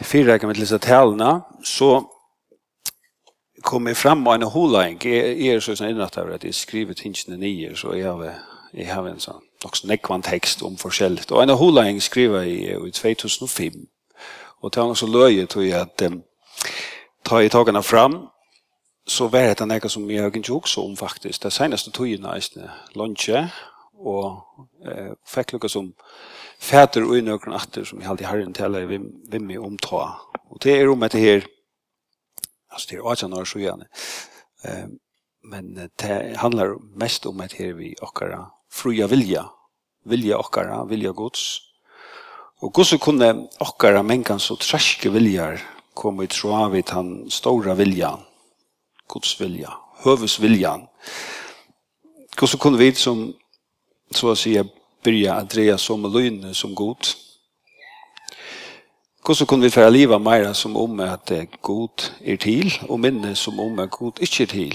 fyra kan vi läsa talna så kommer fram och en holing är är så sen innan att det är skrivet hinchen nio så jag har jag har en sån också nekvan text om forskjelligt. Och en holing skriver i, i 2005 och tar också löje tror jag att um, ta i tagarna fram så var det något som jag inte också om faktiskt. Det senaste tog ju nästan lunche og eh, fekk lukka som fætur og innøkren atter som haldi alltid tala en tala i vimmi omta. Og det er om etter her, altså det er også når så gjerne, eh, men det handlar mest om at her vi okkara fruja vilja, vilja okkara, vilja gods. Og Guds kunne okkara mengan så treske viljar komme i tråd vid han stora viljan, gods vilja, høves viljan. Guds kunne vi som så att säga börja att dreja som lyn som god. Hvordan kunne vi fære livet mer som om at god er til, og minne som om at god ikke er til?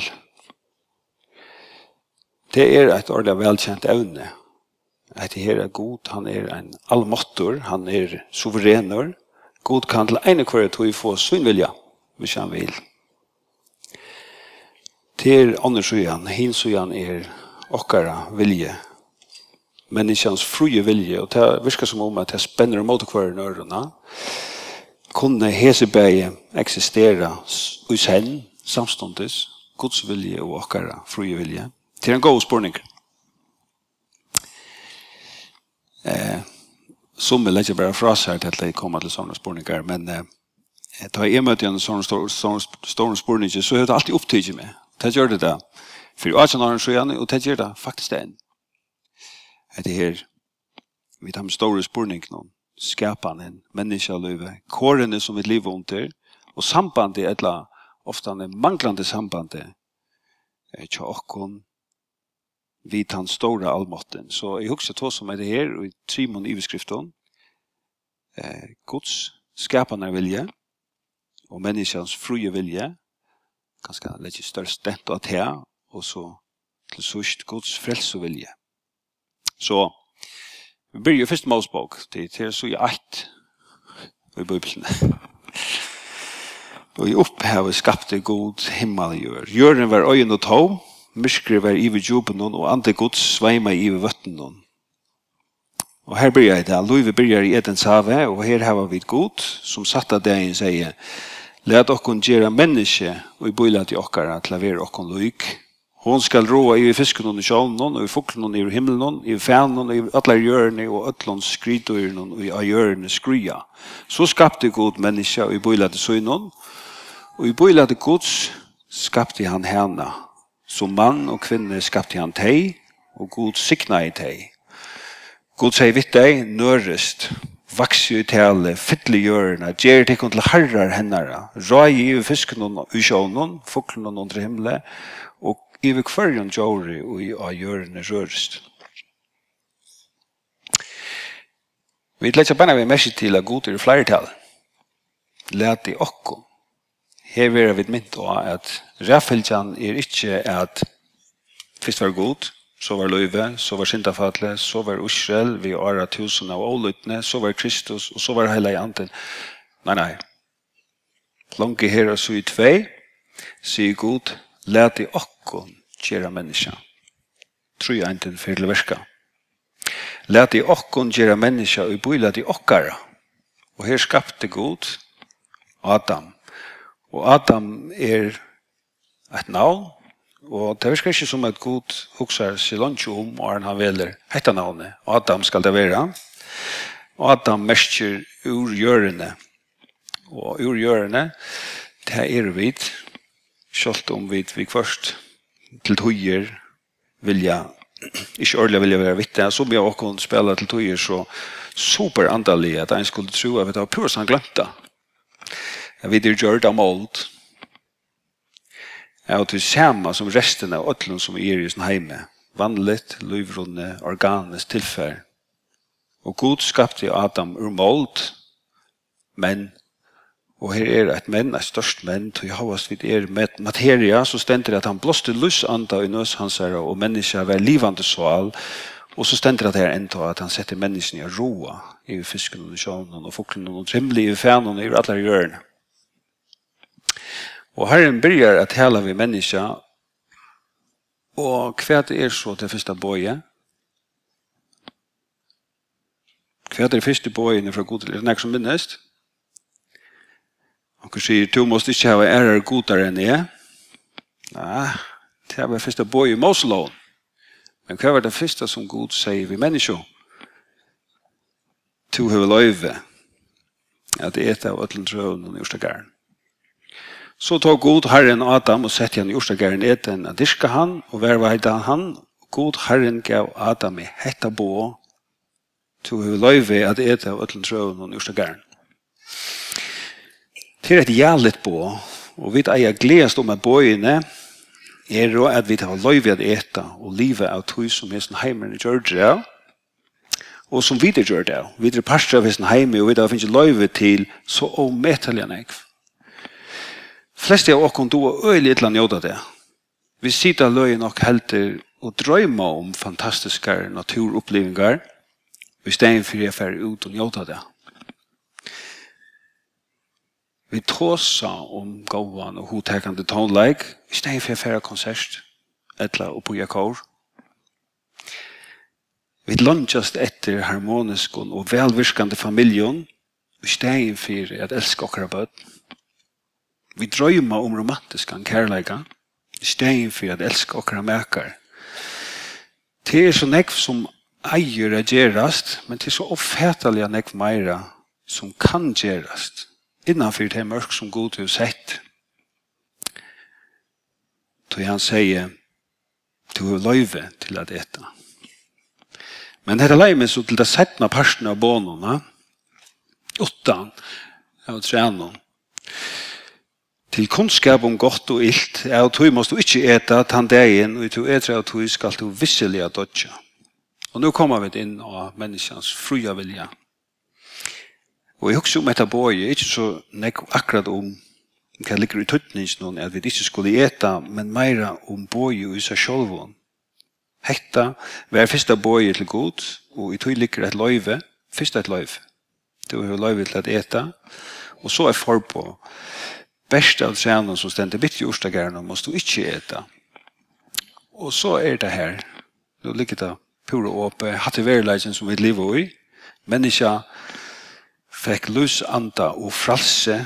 Det er et ordentlig velkjent evne. At det her er god, han er en allmåttor, han er suverener. God kan til ene hver tog få sin vilja, hvis han vil. Til andre søyan, hin søyan er okkara vilje, människans frie vilje och det viskar som om att det spänner mot kvar i öronen kunne heseberget existera i sen samståndes Guds vilje og okkara frie vilje til en god spurning. Eh, som vil ikke bare fra seg til at jeg kommer til sånne spurninger, men eh, da jeg møter en sånn stor spårning så är det alltid opptidget med. Det gjør det da. For 18 år så gjerne, og det gjør det faktisk det enn det her, vi tar med store spurning noen, skapanen, menneskeløyve, kårene som vi lever under, og sambandet, etla, ofte en manglande sambandet, er ikke okkon, vi tar store allmåtten. Så jeg husker to som er det her, og i Trimon i beskriften, eh, Guds skapande vilje, og menneskens frie vilje, kanskje litt størst dent og det, og så til sørst Guds frelse vilje. Så vi börjar först med Mosebok. Det är så i ett i Bibeln. Og i opphavet skapte god himmel og jord. Jorden var øyen og tå, myskre var i ved jobben og andre gods sveima ive vøtten Og her byrjar jeg det. Løyve byrjar i Edens have, og her hava vi god, som satt av deg sier, Læt okkon gjera menneske, og i bøyla til okkara til å være okkon løyk, Hon skal roa i fisken i sjånen, og i fuklen i himmelen, i fænen, i alle hjørne, og øtlån skrytøyren, og i hjørne skrya. Så skapte god menneska, og i bøylade søgnen, og i bøylade gods skapte han henne. Som mann og kvinne skapte han teg, og god sikna i teg. God sier vitt deg, nørest, vaksju i tale, fytle hjørne, gjer tekken til herrar hennara, røy i fisken i sjånen, fuklen og under himmelen, iver kvarjon jori og i a gjørende rørst. Vi lett seg banna vi mersi til at god er i flertall. Læt i okko. Her vera vi mynt å at ræffeltjan er ikkje at fyrst var god, så var løyve, så var syndafatle, så var Israel, vi åra tusen av ålutne, så var Kristus, og så var heila i anten. Nei, nei. Lange her og så i tvei, sier god, lät i okkon gjera menneska. Tror jeg enten fyrir verska. Lät i okkon gjera menneska og bøyla i okkara. Og her skapte god Adam. Og Adam er et navn, og det virker ikke som et god huksar seg langt om og han veler hette navnet. Adam skal det være. Adam mestjer ur gjørende. Og urgjørende, det er vidt, Kjolt om vi vi først til tøyer vilja ikke ordentlig vilja være vittne, så vi har også spela til tøyer så super andalig at en skulle tro at vi tar pur som glemt det. Jeg vet ikke gjør det om alt. Jeg har til samme som resten av øtlen som er i sin heime. Vanligt, løyvrunde, organisk tilfell. Og Gud skapte Adam ur mold, men Og her er et menn, et størst menn, til Jehovas har vidt er med materia, så stender det at han blåste lusanda i nøs hans her, og menneska var livande sval, og så stender det her enda at han setter menneskene i roa, i fisken og sjånen, og foklen og trimle, i fænen, i alle hjørne. Og herren byrjar at hela vi menneska, og hva er så til første bøye? Hva er det første bøye fra god til? Er det som minnest? Ja. Han sier, du måste ikke ha ærer godere enn jeg. Nei, det var første bøy i Moslån. Men hva var det første som god sier vi mennesker? To har løyve at eta av øtlen trøven og jordstakaren. Så tog god Herren Adam og sette han i jordstakaren eten av dirka han og verva heita han. God Herren gav Adam i hetta bo to har løyve at eta av øtlen trøven og jordstakaren. Det er et jævligt bo, og vi eier gledest om at boene er jo at vi har lov at eta og livet av tog som er hesten heimene i Georgia, og som vi gjør det vi er parster av hesten heime og vi har finnet lov til så omettelig enn jeg flest av åkken du og øyelig et eller annet det vi sitter løy nok helter og drøyma om fantastiske naturopplevingar i stedet for jeg fer ut og njóta det Vi tråsa om gåan og hotekande tonleik, i stedet for færre konsert, etla og på jakår. Vi lønnsast etter harmonisk og velvirkande familjon, i stedet for at elska okra bød. Vi drøyma om romantiskan kærleika, i stedet for at elska okra mekar. Det er så nekv som eier er gerast, men det er så oppfætelig nekv meira som kan gerast innanfyr det mørk som god har sett. Så han sier, du har løyve til at etta. Men dette er løyve så til det settene parsten av bånene, åttan av trenon, til kunnskap om godt og illt, er at du måste ikke eta tandeien, og du etter at du skal du visselig at dødja. Og nå kommer vi inn av menneskens fruja vilja. Og jeg husker om etter boje, ikke så nek akkurat om hva ligger i tøtningsen, at vi ikke skulle eta, men meira om boje og seg sjolvån. Hetta var fyrsta boje til god, og i tøy ligger et løyve, fyrsta et løyve. Det var løyve til at eta, og så er forpå. Best av trenen som stendte bitt i orstagerne, måst du ikke eta. Og så er det her, nå ligger det pura åpe, hatt i verleisen som vi lever i, menneska, fekk lus anda og fralse,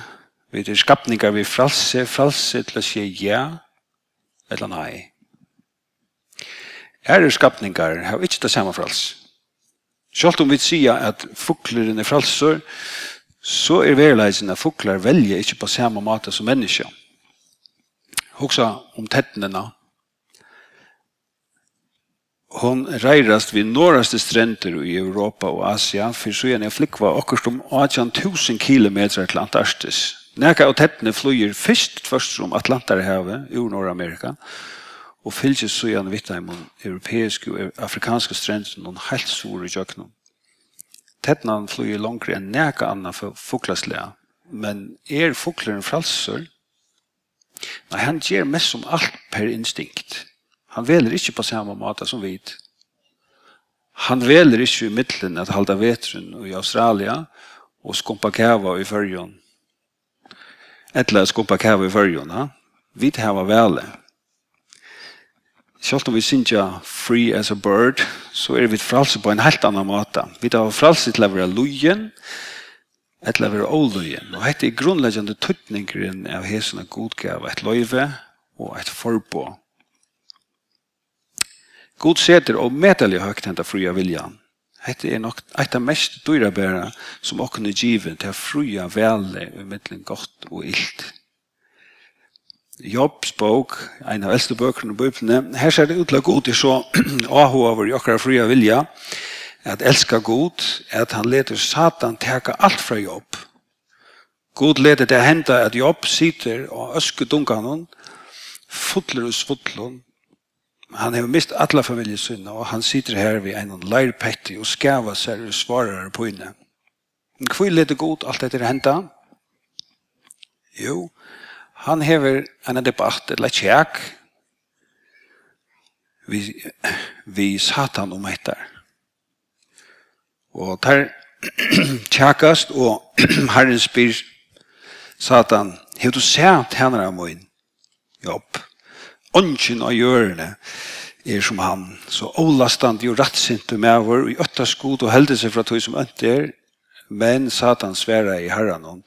vi er skapningar vi fralse, fralse til å si ja eller nei. Er skapningar har ikke det samme fralse. Sjalt om vi sier at fugleren er fralser, så er verleisen at fugler velger ikke på samme måte som mennesker. Hoksa om tettnene, hon reirast vid norraste stränder i Europa och Asien för så är flickva och om 18 kilometer till Antarktis. Näka och tättne flyger först först om Atlantarhavet ur Nordamerika och fylls så igen vittna om europeiska och afrikanska stränder någon helt sur i jöknen. Flyger långt än näka anna för fåglaslära. Men är fuklaren frälsor? Nei, han gjør mest som allt per instinkt. Han veler ikke på samme måte som vit. Han veler ikke i middelen at halda vetren i Australia og skumpa kava i fyrjon. Etla skumpa kava i fyrjon, ha? Vit hava vele. Selv om vi synger free as a bird, så er vi fralse på en helt annan måte. Vi tar fralse til å være lujen, til å være olujen. Og dette er grunnleggende tøtningeren av hesen av godgave, et løyve og et forbå. God seter og medelig høgt henta fria viljan. Hette er nok eit av mest dyra bæra som okkene given til fria vele umiddelen godt og illt. Jobbs bok, ein av eldste bøkene i Bibelen, her ser det utla God er så ahu over i okkara fria vilja, at elska God, at han leter Satan teka alt fra jobb. God leter det henta at jobb sitter og øskedungan dunkanon, fotler og svotler han har mist alla familjesynna og han sitter her ved en leirpetti og skava seg og svarar på inne. Hvor er det god allt det hända. Jo, han hever en debatt eller tjekk, vi, vi satan om etter. Og der tjakast og herren spyr satan, hei du sett henne av min jobb? ånden av gjørene er som han. Så ålastand jo rattsinte med vår, i øtta skod og helde seg fra tog som ønte er, men satan sværa i herran hon.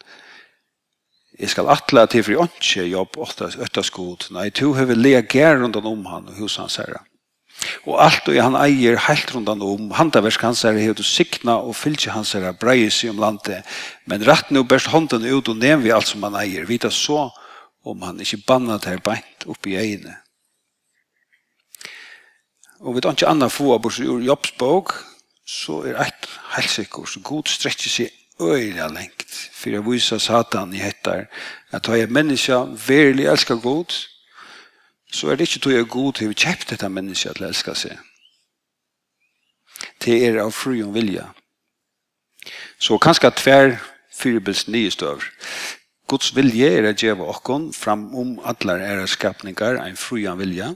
Jeg skal atla til fri åndse jobb øtta skod, nei, to hever gær rundan om han og hos hans herre. Og alt og han eier helt rundan om, handaversk hans herre hevdu sikna og fylgje hans herre breie seg om landet, men rett nu berst hånden ut og nevn vi alt som han eier, vita så, om han ikke bannet her beint opp i egne. Og vi tar ikke annet få av oss jobbsbog, så er et helt sikkert, så god strekker seg øyla lengt, for jeg viser satan i hettar, at har er menneska verlig elskar god, så er det ikke tog jeg god til å kjøpe dette menneska til å elska seg. Det er av fri og vilja. Så kanskje tver fyrbils nye støver. Guds vilje er at gjøre okkon fram om allar er skapningar ein frujan vilja.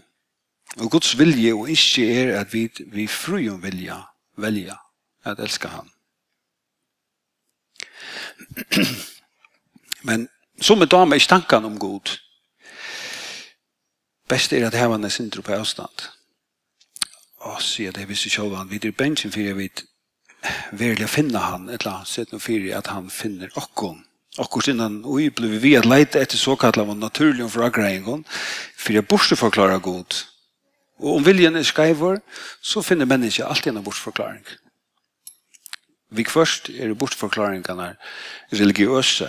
Og Guds vilje og ikke er at vi, vi frujan vilja velja at elska han. Men som er dame ikkje tankan om god. Best er at var nes intro på avstand. Og sier det visste ikke han videre bensjen fyrir jeg vet verlig å finne han, eller sett noe fyrir at han finner okkon akkurat innan vi blev vi att leta efter så kallade och förklaringar för jag borde förklara god. Och om viljan är skivor så finner människa alltid en bortförklaring. Vi först är det bortförklaringarna religiösa.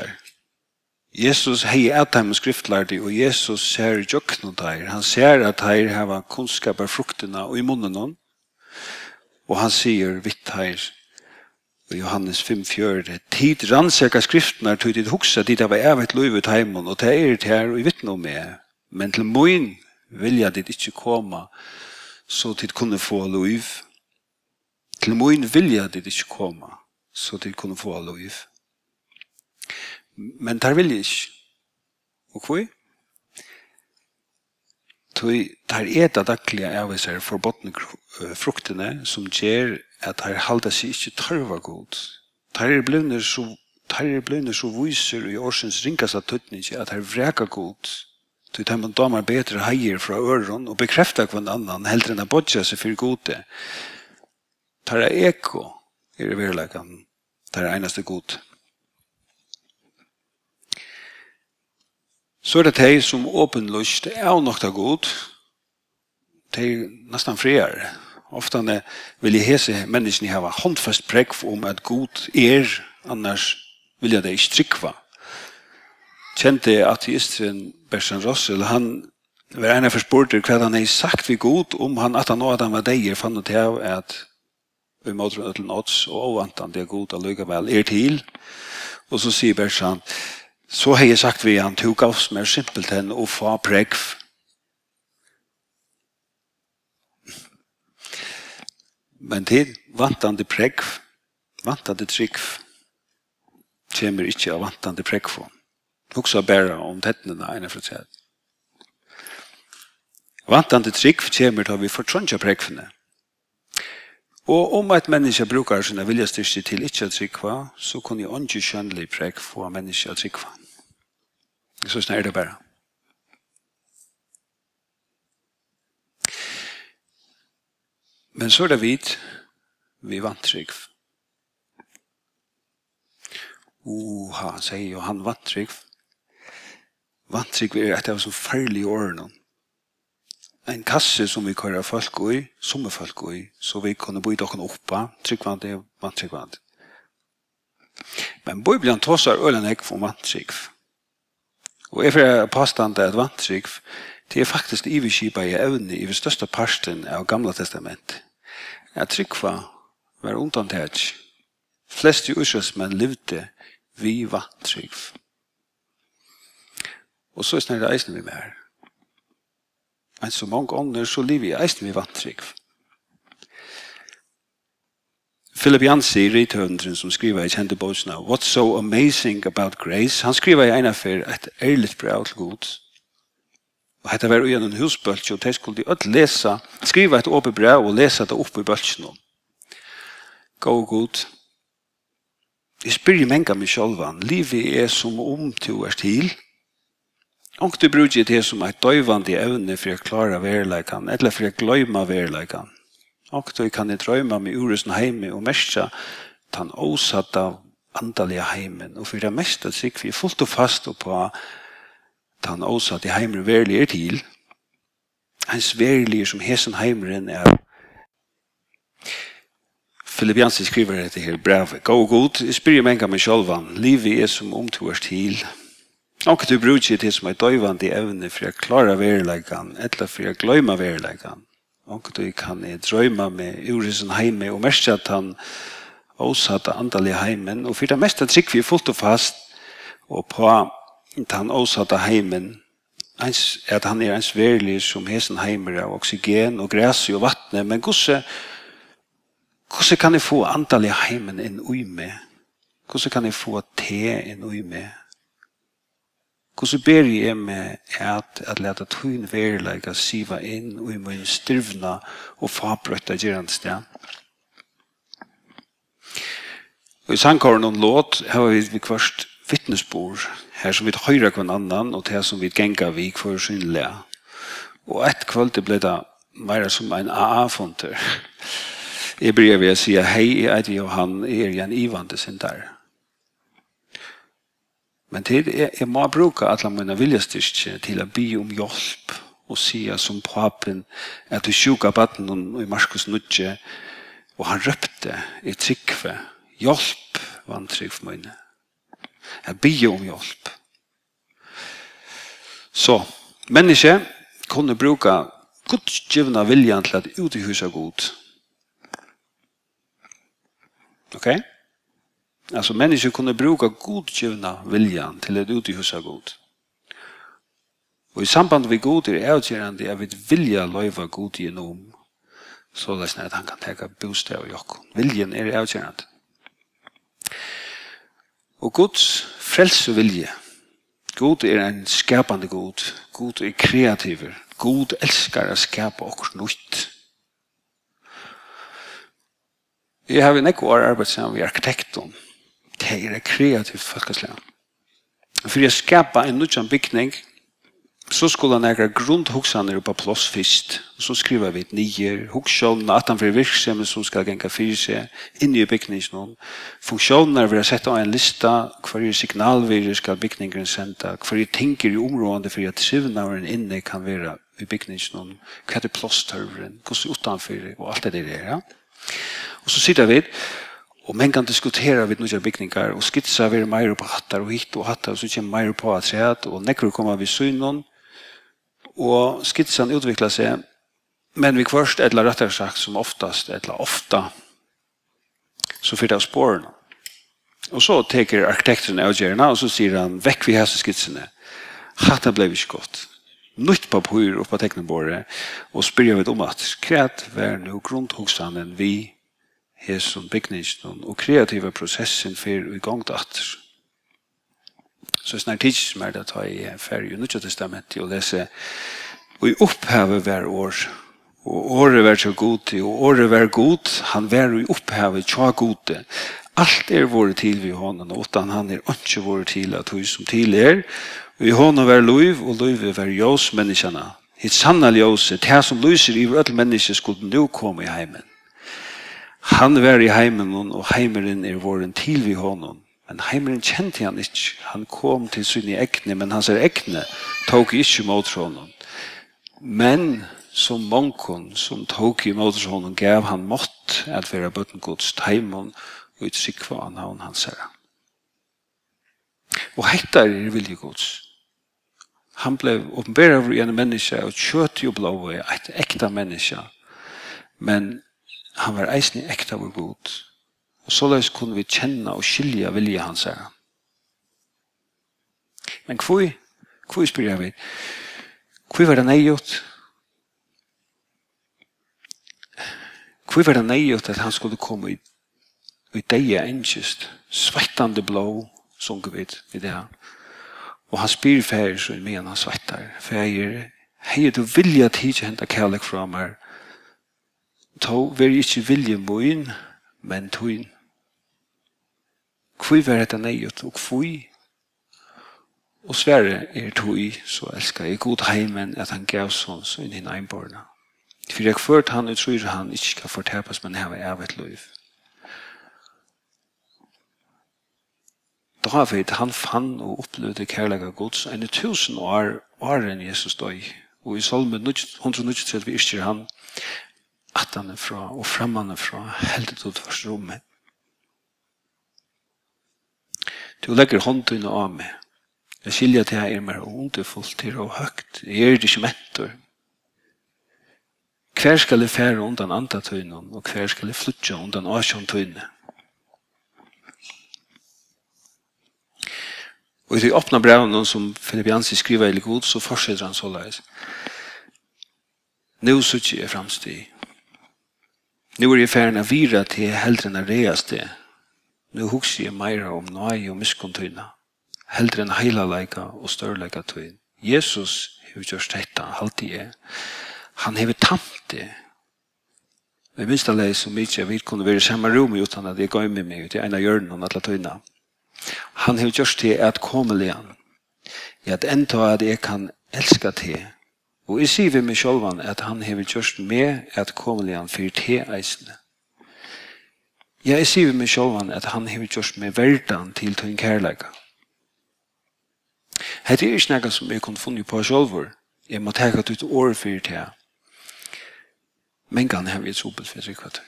Jesus hei at heim skriftlærdi, og Jesus ser jøknum teir. Han ser at teir hava kunnskapar fruktena og i munnen hon, og han sier vitt teir, i Johannes 5:4 tid rannsaka skriftene, tog dit huksa, dit av evet lov ut heimen, og det er det her og i vittne om meg. Men til moin vilja dit ikkje koma, så tid kunne få lov. Til moin vilja dit ikkje koma, så dit kunne få lov. Men der vilja ikkje. Og hvor? Tog der er det daglige avviser for bottenfruktene som gjør at her halda seg ikkje tørva god. Her er blivner så Tær er blivner så viser i årsens ringas av tøtningi at her vreka god til dem man damer betre heier fra øren og bekrefta kvann annan heldre enn a bodja seg fyrir gode. Tar er eko er i verleikan tar er einaste god. Så er det teg som åpenlust er av nokta god teg nastan friare Ofta vil jeg hese menneskene hava håndfast prekk om at god er, annars vil jeg det ikke trykva. Kjente ateisten Bersen Russell, han var en av forspurte hva han har sagt vi god om han at han nå at han var deier fann det av at vi måtte rundt til nåts og avvant det er god allikevel er til. Og så sier Bersan, så har jeg sagt vi han tog av oss mer simpelt enn å få prekk Men til vantande pregg, vantande trygg, kommer ikke av vantande pregg for. Også bare om tettene ene for seg. Vantande trygg kommer til vi får trønge preggene. Og om et menneske brukar sine viljestyrke til ikke å trykva, så kan jeg ikke skjønnelig pregg få menneske å trykva. Så snart er det bare. Men så er det vidt, vi vantrygg. Oha, sier jo han vantrygg. Vantrygg er et av så farlige årene. En kasse som vi kører folk i, som er folk i, så vi kunne bo i dere oppe, tryggvand er vantrygvand. Men Bibelen tåsar ølen ikke for vantrygg. Og jeg får påstand at vantrygg Det er faktisk iverskipa i evne i største parsten av Gamla Testament. Jeg tryggva var undantag. Flest i ursøsmenn levde vi vantrygg. Og så er det eisen vi med her. Men så mange ånder så lever i eisen vi vantrygg. Philip Jansi, rithøvendren som skriver i kjente båtsna, What's so amazing about grace? Han skriver i en for et ærligt brev til Guds Og hetta var igjen en husbølge, og de skulle öll lesa, skriva et åpent brev og lesa det oppe i bølgen. Gå og god. Jeg spyr menga meg sjálvan, livet er som om to er til. Og du bruker det som et døyvande evne for å klara verleikan, eller for å gløyma verleikan. Og du kan jeg drøyma med uresen heime og mersa tan ósatta andalige heimen, og for det meste sikk vi fullt og fast og på tan også at heimeren verlig er til. Hans verlig som hesen heimeren er. Filippiansen skriver dette her brevet. Gå god, spyr menga meg sjolvan. Livet er som omtoverst til. Og du bruker det som er døyvande evne for å klara verileggan, eller for å gløyma verileggan. Og du kan drøyma med urisen heime og merke at han åsatte andalige heimen. Og for det meste trygg vi fullt og fast og på inte han åsatta heimen, ens, at han er ens verlig som hesen heimer av oksygen og græs og vattne, men gosse, gosse kan jeg få antallet heimen inn ui med? Gosse kan jeg få te inn ui med? Gosse ber jeg med at, at leta tøyn verilega siva inn ui med en styrvna og fabrøtta gerandstjan. Og i sangkåren og låt har vi kvart vittnesbord her som vi høyre kvann annan, og det som vi genga vi kvar synlige. Og et kvöld ble det meira som en AA-fonter. Jeg bryr vi å si, hei, jeg er Johan, jeg er en ivande synder. Men til, jeg, jeg må bruke alle mine viljestyrke til å by om hjelp, og si som papen, at du sjuka baden i Marskos Nudje, og han røpte i tryggve, hjelp, vann for mine. Jeg bygde om hjelp. Så, menneske kunne bruka gudsgivna viljan til at utihusa god. Ok? Altså, menneske kunne bruka gudsgivna viljan til at utihusa god. Og i samband med god er avgjørende at vi vilja løyva god gjennom så løsner at han kan teka bostad og okkon. Viljen er avgjørende. Og Guds frelse vilje. God er en skapande god. God er kreativ. God elskar å skapa okkur nytt. Jeg har en ekko år arbeid sammen med arkitekten. Det er kreativt folkeslag. For jeg skapa en nødjan bygning, så skulle han äga grundhuxaner på plats först. Så skriver vi ett nye huxsjålen at han för virksomhet som ska gänka för seg inn i bygningen. Funksjoner vil ha sett av en lista hver signal vi ska byggningen sända. Kvar ju tänker ju områdande för att syvnaren inne kan være i byggningen. er det plåstørveren, hva er utanför och allt det där. Ja? Och så sitter vi Og men kan diskutera vid noen byggningar og skitsa vi mer på hattar og hitt og hattar og så kommer mer på att säga og och när kommer vi synen, Og skitsen utvikler seg, men vi kvørst et eller rettere sagt som oftast, et eller ofta, så fyrt av spårene. Og så teker arkitekten av gjerne, og så sier han, vekk vi hese skitsene. Hatta ble vi ikke godt. Nytt papur og på teknebordet, og spyrir vi om at kreat vær no grunnhoksanen vi hese som bygningsen og kreative prosessen for i gongdatter. Så snart tids mer det tar i ferie i Nya testamentet och lese og i opphavet hver år og året vær så god til, og året vær god, han vær i opphavet tja gode. Alt er våre til vi hånden, og utan han er ikke våre til at hun som til er. Og i hånden vær loiv, og loiv vær jås menneskene. Hitt sanna ljøse, det som lyser i alle mennesker skulle nå komme i heimen. Han var i heimen, og heimeren er våren til vi hånden. Men heimren kjente han ikke. Han kom til sine ekne, men hans ekne tok ikke mot honom. Men som mankon som tok imot honom gav han mått at være bøtten gods teimon og utsikva av navn hans herre. Og hetta er vilje gods. Han ble åpenbæra over en menneske og kjøtt jo blå et ekta menneske. Men han var eisen ekta vår god så løs kunne vi kjenne og skilje vilje hans her. Men hvor, hvor spyr jeg vi? Hvor var det nøyot? Hvor var det nøyot at han skulle komme i, i deia enkjøst, svettande blå, som vi vet i det her. Og han spyr færer så i men han svettar. Færer, hei du vilja tidsje henta kærlek fra meg, to veri ikkje vilje moin, men tuin. Hvor var dette nøyet, og hvor? Og sverre er tog, så elskar jeg god heimen at han gav sånn så inn i neimborna. For jeg ført han, og tror han ikke skal fortepas, men her av et liv. David, han fann og opplevde kærlega gods enn i tusen år, år enn Jesus døy. Og i salme 193 vi ikke han, at han er fra og fremman er fra, heldet ut vars rommet. Du legger hånden av meg. Jeg skiljer til jeg er mer underfullt, til og høgt. Jeg er ikke mentor. Hver skal jeg fære undan andatøynen, og hver skal jeg flytja undan asjontøynen. Og i de åpne brevene som Filip Jansi skriver i god, så fortsetter han så leis. Nå sutt jeg framstid. Nå er jeg færen av vira til heldren av reas det. Nu hugsi jeg meira om nøye og miskontyna, heldre enn heilaleika og størleika tøyn. Jesus hefur gjørst dette, halti jeg. Han hefur tamt det. Jeg minst alleg så mykje vi kunne være i samme rom utan at jeg gav med meg til i ena hjørnen om alle tøyna. Han hefur gjørst det at komelian, i at enda at jeg kan elska til. Og jeg sier vi meg sjolvan at han hefur gjørst med at komelian fyrir te eisne. Jeg sier meg selv at han har gjort med verden til til en kærleika. Hette er ikke noe som jeg kunne funnet på selv. Jeg må teka ut år for til jeg. Men kan har vi et sopet for seg kvart.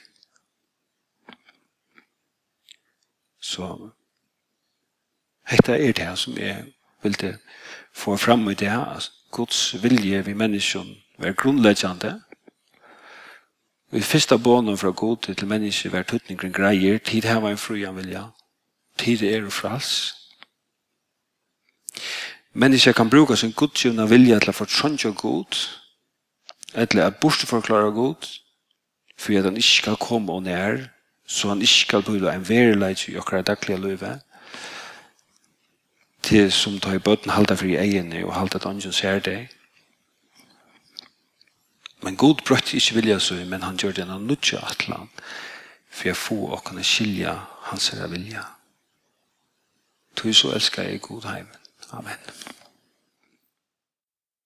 Så hette er det som jeg ville få fram i det her. Guds vilje vi menneskene være grunnleggjande. Vi fyrsta bånen fra god til mennesker hver tøtning kring greier, tid her var en frujan vilja. Tid er og frals. Mennesker kan bruka sin godsjuna vilja til å fortrønge god, eller at bortforklare god, for at han ikke skal komme og nær, så han ikke skal bøyla en verileid i okra daglige løyve, til som tar i bøtten halda fri egene og halda at ånden ser deg, Men god brøtt ikke vilja så, men han gjør det en nudja atlan, for jeg få og kunne skilja hans vilja. Du så elskar jeg god heimen. Amen.